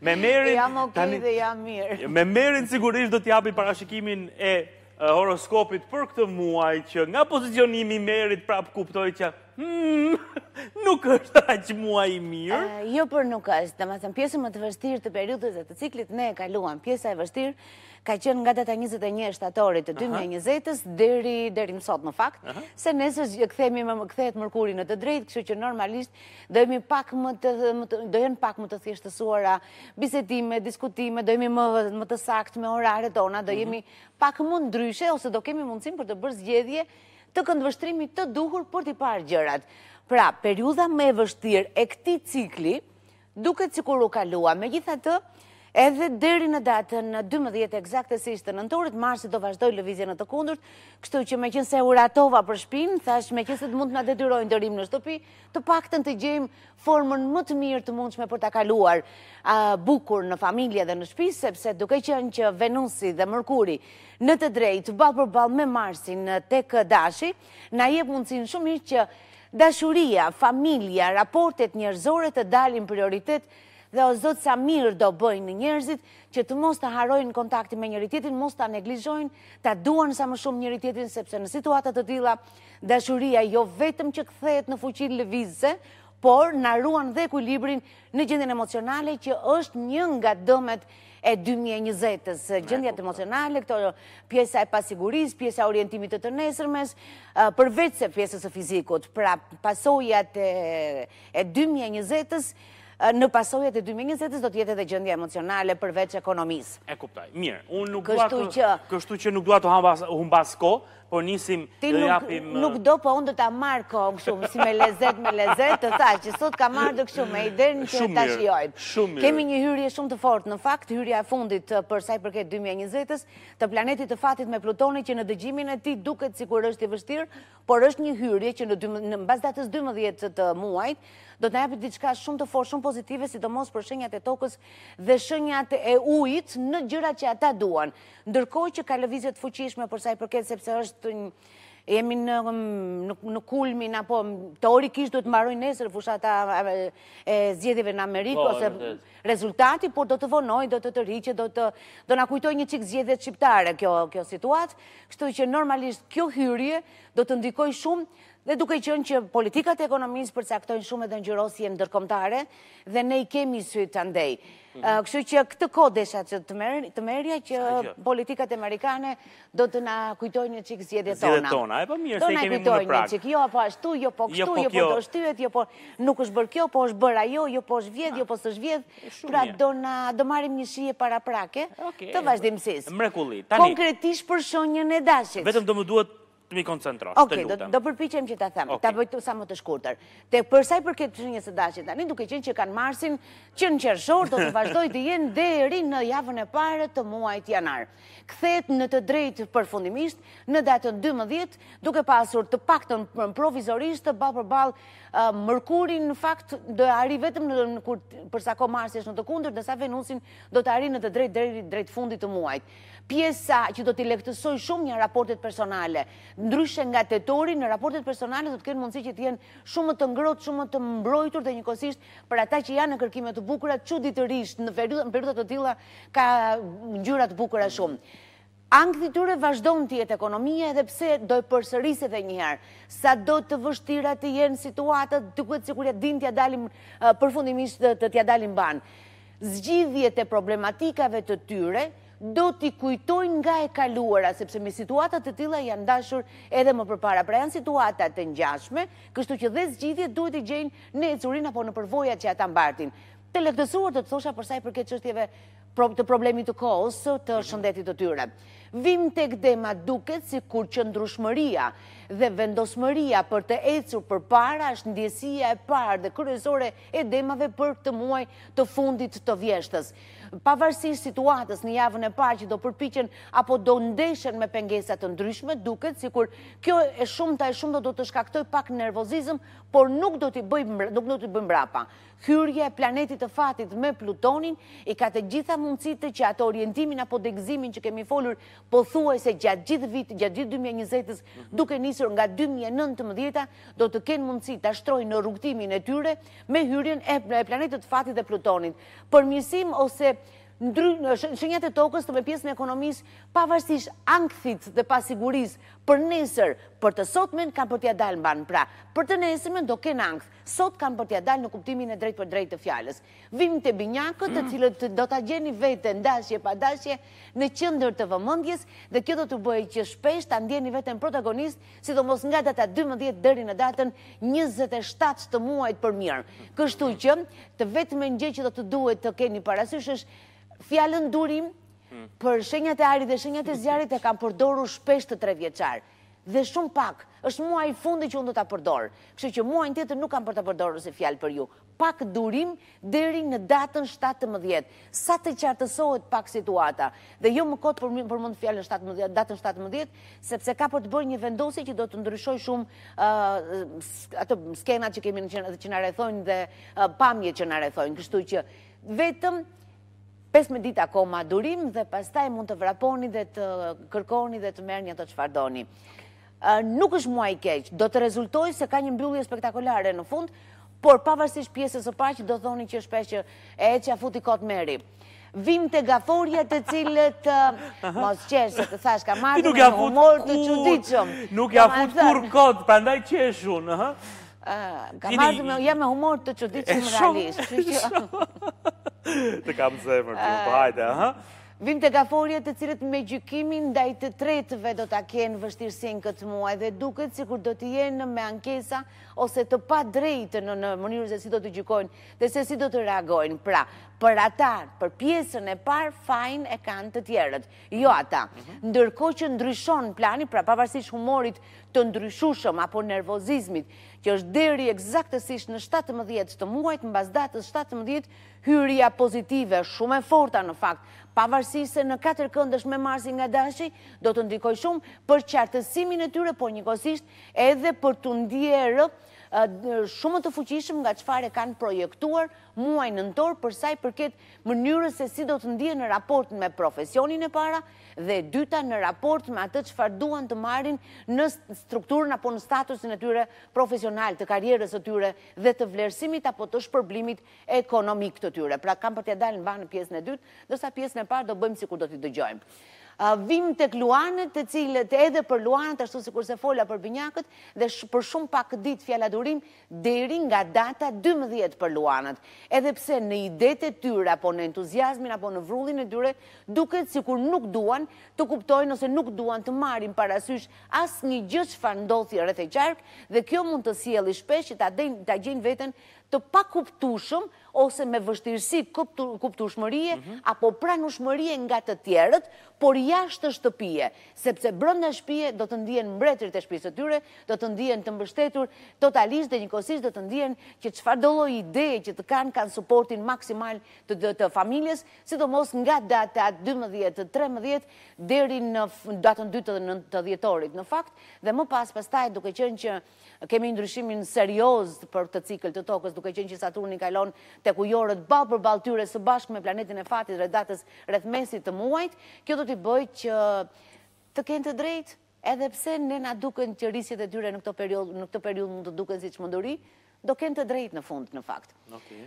Me merin... Jam ok dhe jam mirë. Me Merin sigurisht do t'japim parashikimin e horoskopit për këtë muaj që nga pozicionimi i Merit prap kuptoj që hmm, nuk është aq muaj i mirë. Jo por nuk është, domethënë pjesën më të vështirë të periudhës dhe të ciklit ne e kaluam. Pjesa e vështirë ka qenë nga data 21 e shtatorit të 2020-ës deri deri më sot në fakt, se nesër këthemi më kthehet Mërkuri në të drejtë, kështu që normalisht do jemi pak më të, do jenë pak më të thjeshtësuara bisedime, diskutime, do jemi më, më të saktë me oraret tona, do mhm. jemi pak më ndryshe, ose do kemi mundësim për të bërë zgjedhje të këndvështrimit të duhur për t'i parë gjërat. Pra, periudha më e vështirë e këtij cikli, duket sikur u kalua, megjithatë, edhe deri në datën 12 ekzaktesisht të nëntorit, Marsi do vazhdojë lëvizje në të kundërt, kështu që meqenëse u rehatova për shpinë, thashë meqenëse mund të na detyrojnë të rrimë në shtëpi, të paktën të gjejmë formën më të mirë të mundshme për ta kaluar bukur në familje dhe në shpi, sepse duke qënë që Venusi dhe Mërkuri në të drejtë, ballë për ballë me Marsin tek Dashi, na jep mundësin shumë mirë që dashuria, familja, raportet njerëzore të dalin prioritet dhe o Zot sa mirë do bëjnë njerëzit që të mos ta harrojnë kontaktin me njëri-tjetrin, mos ta neglizhojnë, të duan sa më shumë njëri-tjetrin, sepse në situata të tilla, Dashuria jo vetëm që kthehet në fuqinë lëvizëse, por na ruan dhe ekuilibrin në gjendjen emocionale që është një nga dëmet e 2020-ës. Gjendjet emocionale, këto pjesa e pasigurisë, pjesa e orientimit të të nesërmes, përveçse pjesës së fizikut. Pra pasojat e 2020-ës, në pasojat e 2020-ës do të jetë edhe gjendja emocionale përveç ekonomisë. E kuptoj. Mirë, unë nuk dua të kështu që nuk dua të humbas kohë, Po nisim Ti nuk, japim... nuk do, po unë do ta marr kohën kështu, si me lezet, me lezet, të thashë që sot kam marrë të kështu, me idenë që ta shijojmë. Shumë mirë. Kemi një hyrje shumë të fortë, në fakt, hyrja e fundit për sa i përket 2020-ës, të planetit të fatit me Plutonin që në dëgjimin e tij duket sikur është i vështirë, por është një hyrje që mbas datës 12 të muajit, do të japi diçka shumë të fortë, shumë pozitive, sidomos për shenjat e tokës dhe shenjat e ujit në gjëra që ata duan. Ndërkohë që ka lëvizje të fuqishme për sa i përket sepse është, jemi në në kulmin apo teorikisht duhet të mbarojë nesër fushata e zgjedhjeve në Amerikë po, ose rezultati, por do të vonojë, do të tërhiqet, do të do na kujtojë një çik zgjedhjet shqiptare kjo kjo situatë, kështu që normalisht kjo hyrje do të ndikojë shumë Dhe duke qënë që politikat e ekonomisë përcaktojnë shumë edhe ngjyrosje ndërkombëtare dhe ne i kemi sytë andej. Kështu që këtë, këtë desha që të merrja që politikat amerikane do të na kujtojnë një çikë zgjedhjet tona. Zgjedhjet tona, e po mirë se i kemi më në prakë. Do na kujtojnë një çikë, jo po ashtu, jo po kështu, jo po, jo po do shtyhet, jo po nuk është bërë kjo, po është bërë ajo, jo po është vjedhur, jo po s'është vjedhur, pra do na do marrim një shije paraprake të vazhdimësisë. Mrekulli, tani. Konkretisht për shenjën e dashit. Vetëm do më duhet T'mi koncentrosh, të lutem. Okej, do përpiqem që të them, ta bëj sa më të shkurtër. Për sa i përket shenjës së dashit, tani duke qenë që kanë marsin, që në qershor do të vazhdojë të jetë deri në javën e parë të muajit janar. Kthehet në të drejtë përfundimisht, në datën 12, duke pasur të paktën provizorisht ballë për ballë, mërkurin në fakt do ta arrijë vetëm në kur për sa kohë marsi është në të kundërt, ndërsa venusin do ta arrijë në të drejtë drejt fundit të muajit. Pjesa që do t'i lehtësojë shumë janë raportet personale. Ndryshe nga tetori, në raportet personale do të kenë mundësi që të jenë shumë më të ngrohtë, shumë më të mbrojtur dhe njëkohësisht për ata që janë në kërkime të bukura, çuditërisht në periudha të tilla ka ngjyra të bukura shumë. Ankthi i tyre vazhdon të jetë ekonomia edhe pse do e përsëris edhe një herë. Sado të vështira të jenë situatat, duket sikur dinë t'ia dalin përfundimisht të t'ia dalin mbanë. zgjidhjet e problematikave të tyre do t'i kujtojnë nga e kaluara, sepse me situata të tilla janë ndeshur edhe më përpara. Pra janë situata të ngjashme, kështu që dhe zgjidhjet duhet t'i gjejnë në ecurinë apo në përvojat që ata mbartin. Të lehtësuar do të thosha për sa i përket çështjeve të problemit të kohës, të mhm. shëndetit të tyre. Vim tek demat duket sikur qëndrueshmëria dhe vendosmëria për të ecur përpara është ndjesia e parë dhe kryesore e demave për këtë muaj të fundit të vjeshtës. Pavarësisht situatës në javën e parë që do përpiqen apo do ndeshen me pengesa të ndryshme, duket sikur kjo e shumta e shumta do të shkaktojë pak nervozizëm, por nuk do t'i bëjë nuk do t'i bëjë mbrapa. Hyrja e planetit të fatit me Plutonin i ka të gjitha mundësitë që atë orientimin apo degëzimin që kemi folur pothuajse gjatë gjithë vitit, gjatë gjithë 2020-s, mhm. duke nisur nga 2019-a, do të kenë mundësi ta shtrojnë në rrugëtimin e tyre me hyrjen e planetit të Fatit dhe Plutonit. Përmirësim ose shenjat e tokës me pjesën e ekonomisë, pavarësisht ankthit dhe pasigurisë për nesër, për të sotmen kanë për t'ia dalë mbanë pra, për të nesërmen do kenë ankth, sot kanë për t'ia dalë në kuptimin e drejtpërdrejtë të fjalës. Vijmë te binjakët të cilët do ta gjeni veten dashje pa dashje në qendër të vëmendjes dhe kjo do t'ju bëjë që shpesh ta ndjeni veten protagonist, sidomos nga data dymbëdhjetë deri në datën njëzet e shtatë të muajit për mirë. Kështu që, të vetmen gjë që do të duhet të keni parasysh është fjalën durim për shenjat e ajrit dhe shenjat e zjarrit e kam përdorur shpesh te trevjeçari dhe shumë pak, është muaji i fundit që unë do ta përdor, kështu që muajin tjetër nuk kam për ta përdorur si fjalë për ju. pak durim deri në datën shtatëmbëdhjetë, sa të qartësohet pak situata, dhe jo më kot po përmend fjalën datën shtatëmbëdhjetë, sepse ka për të bërë një vendosje që do të ndryshojë shumë ato skenat që kemi që na rrethojnë dhe pamjet që na rrethojnë, kështu që vetëm pesëmbëdhjetë ditë akoma durim dhe pastaj mund të vraponi dhe të kërkoni dhe të merrni ato çfarë doni. Nuk është muaj i keq, do të rezultojë se ka një mbyllje spektakolare në fund, por pavarësisht pjesës së parë që do thoni që "ç'është, pse ia futi kot Meri". Vijmë te gaforret të cilët mos qesh se të thashë kam marrë me humor të çuditshëm. Nuk ia fut kurrë kot, prandaj qesh unë, ëh. Ka marrë me ja me humor të çuditshëm realisht, kështu që. Të kam zemër, po hajde, ëh. Vijmë te gaforret të cilët me gjykimin ndaj të tretëve do ta kenë vështirësinë këtë muaj dhe duket sikur do të jenë me ankesa ose të padrejtë në mënyrën se si do të gjykojnë dhe se si do të reagojnë. Pra, për ata, për pjesën e parë fajin e kanë të tjerët, jo ata. Ndërkohë që ndryshon plani, pra pavarësisht humorit të ndryshueshëm apo nervozizmit, që është deri ekzaktësisht në shtatëmbëdhjetë të muajit, mbas datës shtatëmbëdhjetë Hyrja pozitive, shumë e forta në fakt, pavarësisht se në katërkëndësh me Marsin nga Dashi, do të ndikojë shumë për qartësimin e tyre, por njëkohësisht edhe për t'u ndjerë shumë të fuqishëm nga çfarë e kanë projektuar muajin nëntor për sa i përket mënyrës se si do të ndihen në raport me profesionin e para dhe e dyta në raport me atë çfarë duan të marrin në strukturën apo në statusin e tyre profesional, të karrierës së tyre dhe të vlerësimit apo të shpërblimit ekonomik të tyre. Pra kanë për t'ia dalë mbarë në pjesën e dytë, ndërsa pjesën e parë do bëjmë sikur do t'i dëgjojmë. Vijmë tek luanët, të cilët edhe për luanët, ashtu sikurse fola për binjakët dhe për shumë pak ditë fjala durim deri nga data dymbëdhjetë për luanët. Edhe pse në idetë e tyre apo në entuziazmin apo në vrullin e tyre duket sikur nuk duan të kuptojnë ose nuk duan të marrin parasysh asnjë gjë çfarë ndodh rreth e qark dhe kjo mund të sjelli shpesh që ta gjejnë veten të pakuptueshëm ose me vështirësi kuptueshmërie apo pranueshmërie nga të tjerët, por jashtë shtëpie, sepse brenda shtëpie do të ndihen mbretërit e shtëpisë së tyre, do të ndihen të mbështetur totalisht dhe njëkohësisht do të ndihen që çfarëdo lloj ideje që të kenë, kanë suportin maksimal të familjes, sidomos nga data dymbëdhjetë, trembëdhjetë deri në datën dytë dhe nëntë të dhjetorit në fakt, dhe më pas pastaj duke qenë që. Kemi ndryshimin serioz për këtë cikël të Tokës, duke qenë që Saturni kalon tek ujorët ballë për ballë tyre së bashku me planetin e fatit rreth datës rreth mesit të muajit. Kjo do t'i bëjë që të kenë të drejtë, edhe pse ne na duken që nisjet e tyre në këtë periudhë, në këtë periudhë mund të duken si çmenduri, do kenë të drejtë në fund në fakt.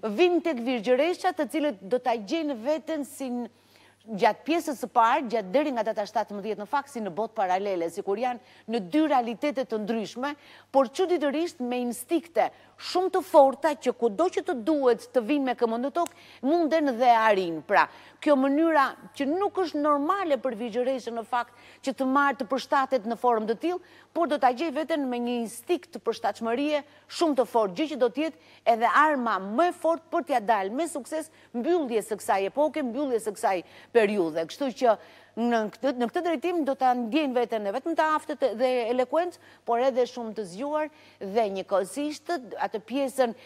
Vijmë tek virgjëreshat, të cilat do ta gjejnë veten si në gjatë pjesës së parë, gjatë deri nga data 17 në fakt si në botë paralele, sikur janë në dy realitete të ndryshme, por çuditërisht me instinkte shumë të forta që kudo që të duhet të vijnë me këmbë në tokë, munden dhe e arrijnë. Pra, kjo mënyra që nuk është normale për virgjëreshën në fakt që të marrë të përshtatet në formë të tillë, por do ta gjejë veten me një instinkt të përshtatshmërie shumë të fortë, gjë që do të jetë edhe arma më e fortë për t'ia dalë me sukses mbylljes së kësaj epoke, mbylljes së kësaj periudhe. Kështu që në këtë, në këtë drejtim do ta ndjejnë veten jo vetëm të aftë dhe elokuentë, por edhe shumë të zgjuar dhe njëkohësisht atë pjesën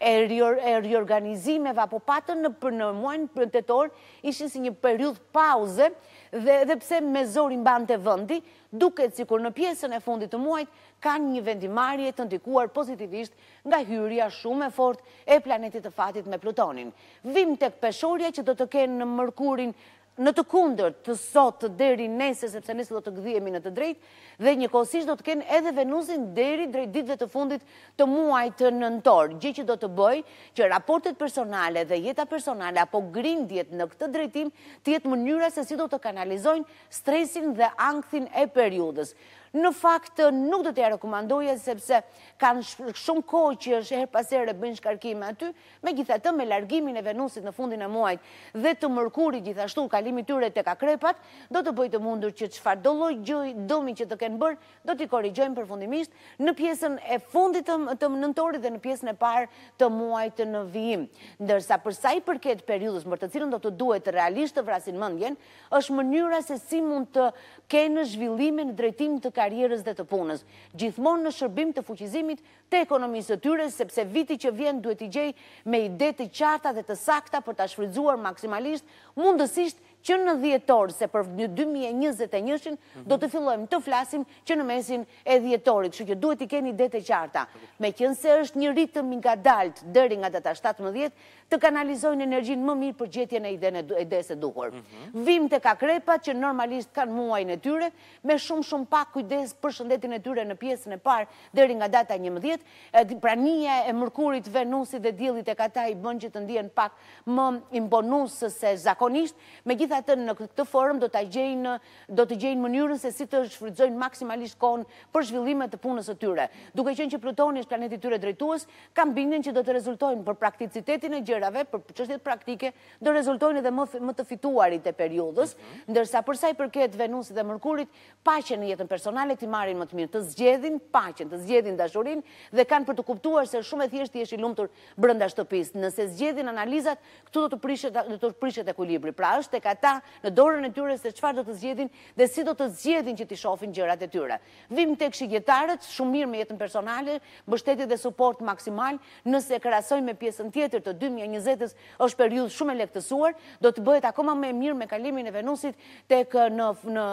e riorganizimeve apo pauzën në për në muajin tetor ishin si një periudhë pauze dhe edhe pse me zor i mbante vendi, duket sikur në pjesën e fundit të muajit kanë një vendimarrje të ndikuar pozitivisht nga hyrja shumë e fortë e planetit të fatit me Plutonin. Vijmë tek Peshorja që do të kenë Mërkurin në të kundërt sot deri nesër sepse nesër do të gdhihemi në të drejtë dhe njëkohësisht do të kenë edhe Venusin deri drejt ditëve të fundit të muajit nëntor, gjë që do të bëjë që raportet personale dhe jeta personale apo grindjet në këtë drejtim të jetë mënyra se si do të kanalizojnë stresin dhe ankthin e periudhës. Në fakt nuk do t'ia rekomandoja sepse Kanë shumë kohë që është herë pas herë bëjnë shkarkime aty, megjithatë me largimin e Venusit në fundin e muajit dhe të Mërkurit gjithashtu kalimi i tyre tek akrepat, do të bëjë të mundur që çfarëdo lloj gjë dëmi që të kenë bërë, do t'i korrigjojnë përfundimisht në pjesën e fundit të nëntorit dhe në pjesën e parë të muajit në vijim. Ndërsa për sa i përket periudhës për të cilën do të duhet realisht të vrasin mendjen, Është mënyra se si mund të kenë zhvillime në drejtim të karrierës dhe të punës, gjithmonë në shërbim të fuqizimit të ekonomisë së tyre, sepse viti që vjen duhet t'i gjejë me ide të qarta dhe të sakta për ta shfrytëzuar maksimalisht, mundësisht që në dhjetor, se për dy mijë e njëzet e njëshin do të fillojmë të flasim që në mesin e dhjetorit, kështu që duhet t'i kenë idetë të qarta. Meqenëse është një ritëm i ngadaltë deri nga data shtatëmbëdhjetë, të kanalizojnë energjinë më mirë për gjetjen e idesë së duhur. Vijmë tek akrepat që normalisht kanë muajin e tyre, me shumë shumë pak kujdes për shëndetin e tyre në pjesën e parë deri nga data njëmbëdhjetë, prania e mërkurit, venusit dhe diellit tek ata i bëjnë që të ndihen pak më imponues se zakonisht, megjithatë në këtë formë do ta gjejnë do të gjejnë mënyrën se si të shfrytëzojnë maksimalisht kohën për zhvillime të punës së tyre. Duke qenë që Plutoni është planeti i tyre drejtues, Kam bindjen që do të rezultojnë, për prakticitetin e gjërave, për çështjet praktike, do rezultojnë edhe më të fituarit e periudhës, ndërsa për sa i përket Venusit dhe Mërkurit, paqen në jetën personale t'i marrin me të mirë, të zgjedhin paqen, të zgjedhin dashurinë dhe kanë për të kuptuar se është shumë e thjeshtë të jesh i lumtur brenda shtëpisë. Nëse zgjedhin analizat, këtu do të prishet ekuilibri. Pra është tek ata, në dorën e tyre se çfarë do të zgjedhin dhe si do të zgjedhin që t'i shofin gjërat e tyre. Vim tek shigjetarët, shumë mirë me jetën personale, mbështetje dhe suport maksimal, nëse e krahasoj me pjesën tjetër të dy mijë e njëzetës është periudhë shumë e lehtësuar, do të bëhet akoma më e mirë me kalimin e Venusit tek në në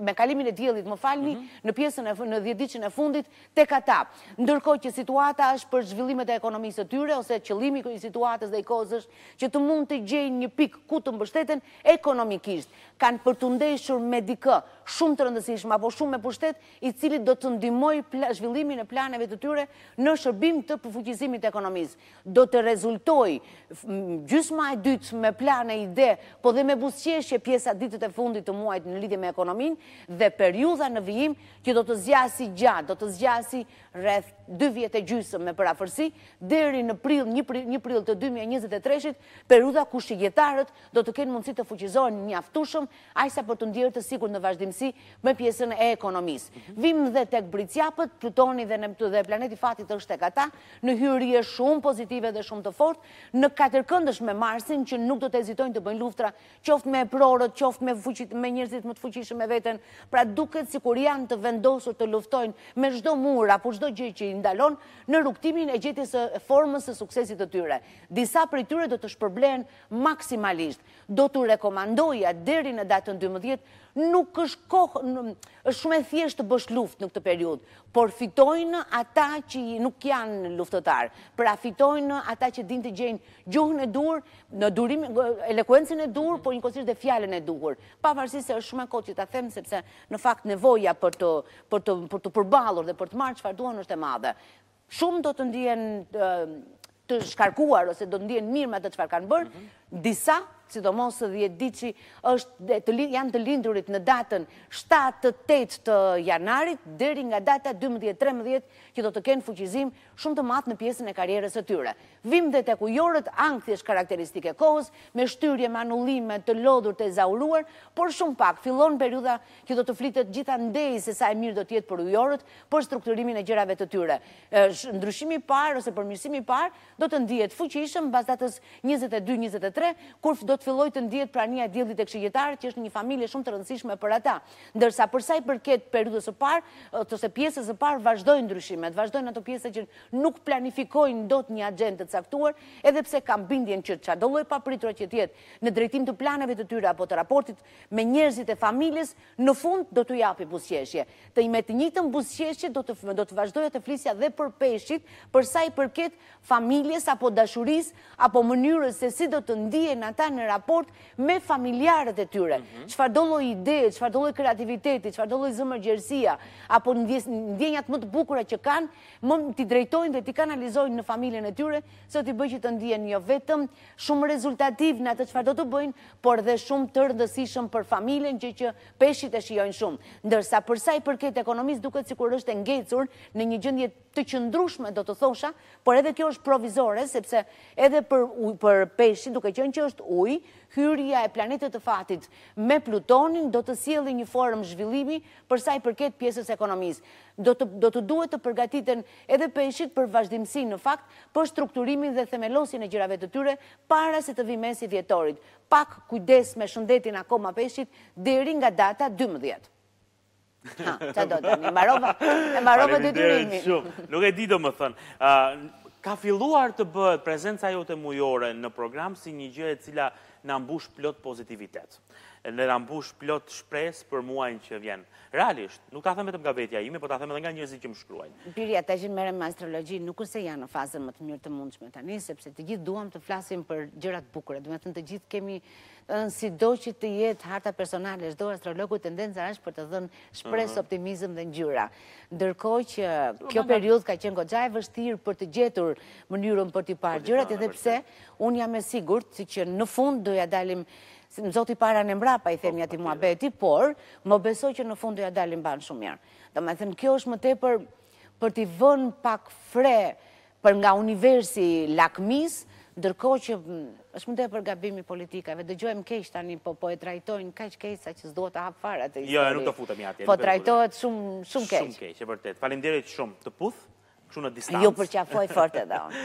me kalimin e Diellit, më falni, në pjesën e në dhjetëditëshin e fundit tek ata. Ndërkohë që situata është për zhvillimet e ekonomisë së tyre ose qëllimi i situatës dhe i kohës është që të mund të gjejnë një pikë ku të mbështeten ekonomikisht. kanë për t'u ndeshur me dikë shumë të rëndësishëm apo shumë me pushtet, i cili do të ndihmojë zhvillimin e planeve të tyre në shërbim të fuqizimit të ekonomisë. Do të rezultojë gjysma e dytë me plane, ide, po dhe me buzëqeshje pjesa ditët e fundit të muajit në lidhje me ekonominë dhe periudha në vijim që do të zgjasi gjatë, do të zgjasi rreth dy vjet e gjysmë me përafërsi, deri në prill, një prill të dy mijë e njëzet e treshit, periudha ku shigjetarët do të kenë mundësi të fuqizohen mjaftueshëm aq sa për t'u ndjerë të sigurt në vazhdimësi me pjesën e ekonomisë. Mhm. Vim dhe tek bricjapët, Plutoni dhe Neptu dhe planeti i fatit është tek ata, në hyrje shumë pozitive dhe shumë të fortë, në katërkëndësh me Marsin që nuk do të hezitojnë të bëjnë luftra, qoftë me eprorët, qoftë me fuqit me njerëzit më të fuqishëm se vetja. Pra duket sikur janë të vendosur të luftojnë me çdo mur apo çdo gjë që i ndalon në rrugëtimin e gjetjes së formës së suksesit të tyre. Disa prej tyre do të shpërblehen maksimalisht do t'u rekomandoja deri në datën dymbëdhjetë, nuk është kohë, është shumë e thjeshtë të bësh luftë në këtë periudhë, por fitojnë ata që nuk janë luftëtarë, pra fitojnë ata që dinë të gjejnë gjuhën e duhur, në durim, elokuencën e duhur, por njëkohësisht dhe fjalën e duhur. Pavarësisht se është shumë e kotë që ta them sepse në fakt nevoja për t'u për t'u për t'u përballur dhe për të marrë çfarë duan është e madhe. Shumë do të ndihen të shkarkuar ose do të ndihen mirë me atë çfarë kanë bërë. Mhm. Disa, sidomos dhjetëditëshi i dytë janë të lindurit në datën 7-8 të janarit deri nga data 12-13 që do të kenë fuqizim shumë të madh në pjesën e karrierës së tyre. Vim dhe tek ujorët, ankthi është karakteristikë e kohës, me shtyrje, me anullime, të lodhur, të ezauruar, por shumë pak fillon periudha Që do të flitet gjithandej se sa e mirë do të jetë për ujorët, për strukturimin e gjërave të tyre. Ndryshimi i parë ose përmirësimi i parë do të ndihet fuqishëm mbas datës njëzet e dy, njëzet e tre, kur do të fillojë të ndihet prania e diellit tek Shigjetari, që është një familje shumë të rëndësishme për ata. Ndërsa, për sa i përket periudhës së parë, ose pjesës së parë, vazhdojnë ndryshimet, vazhdojnë ato pjesa që nuk planifikojnë dot një axhendë të caktuar, edhe pse kam bindjen që çdolloj e papriture që të jetë, në drejtim të planeve të tyre apo të raportit me njerëzit e familjes, në fund do t'u japi buzëqeshje. Me të njëjtën buzëqeshje do të do të vazhdoja të flisja dhe për peshqit, për sa i përket familjes apo dashurisë, apo mënyrës se si do të ndihen ata në raport me familjarët e tyre. Çfarëdo lloj ideje, çfarëdo lloj kreativiteti, çfarëdo lloj zemërgjerësie, apo ndjenjat më të bukura që kanë, t'i drejtojnë dhe t'i kanalizojnë në familjen e tyre, se do t'i bëjë që të ndihen jo vetëm shumë rezultativ në atë çfarë do të bëjnë, por dhe shumë të rëndësishëm për familjen, gjë që peshqit e shijojnë shumë. Ndërsa për sa i përket ekonomisë duket sikur është e ngecur në një gjendje të qëndrueshme do të thosha, por edhe kjo është provizore sepse edhe për për peshqit, duke qenë që është ujë, hyrja e planetit të fatit me Plutonin do të sjellë një formë zhvillimi për sa i përket pjesës së ekonomisë. Do të do t'u duhet të përgatiten edhe peshqit për vazhdimësi në fakt, për strukturimin dhe themelosjen e gjërave të tyre para se të vijë mesi i dhjetorit, pak kujdes me shëndetin akoma peshqit deri nga data dymbëdhjetë. Ha, ça do tani, e mbarova, e mbarova detyrimin. Nuk e di domethënë, ë ka filluar të bëhet prezenca jote mujore në program si një gjë e cila na mbush plot pozitivitet. dhe na mbush plot shpresë për muajin që vjen. Realisht, nuk ta them vetëm nga vetja ime, por ta them edhe nga njerëzit që më shkruajnë. Biri, të gjithë ata që merren me astrologji nuk është se janë në fazën më të mirë të mundshme tani, sepse të gjithë duam të flasim për gjëra të bukura, domethënë të gjithë kemi, domethënë sido që të jetë harta personale e çdo astrologu, tendenca është për të dhënë shpresë, optimizëm dhe ngjyra. Ndërkohë që kjo periudhë ka qenë goxha e vështirë për të gjetur mënyrën për t'i parë gjërat, edhe pse unë jam e sigurt që në fund do ia dalim Zoti para ne mbrapa i themi atij muhabeti, por më beso që në fund do ja dalim mbanë shumë mirë. Domethënë kjo është më tepër për t'i vënë pak fre për nga universi lakmisë, ndërkohë që është më tepër gabim i politikave. Dëgjohem keq tani, po po e trajtojnë kaq keq sa që s'dua ta hap fare atë histori. Jo, nuk do futemi atje. Po trajtohet shumë shumë keq. Shumë keq, e vërtetë. Faleminderit shumë. Të puth, kështu në distancë. Ju përqafoj fort edhe unë.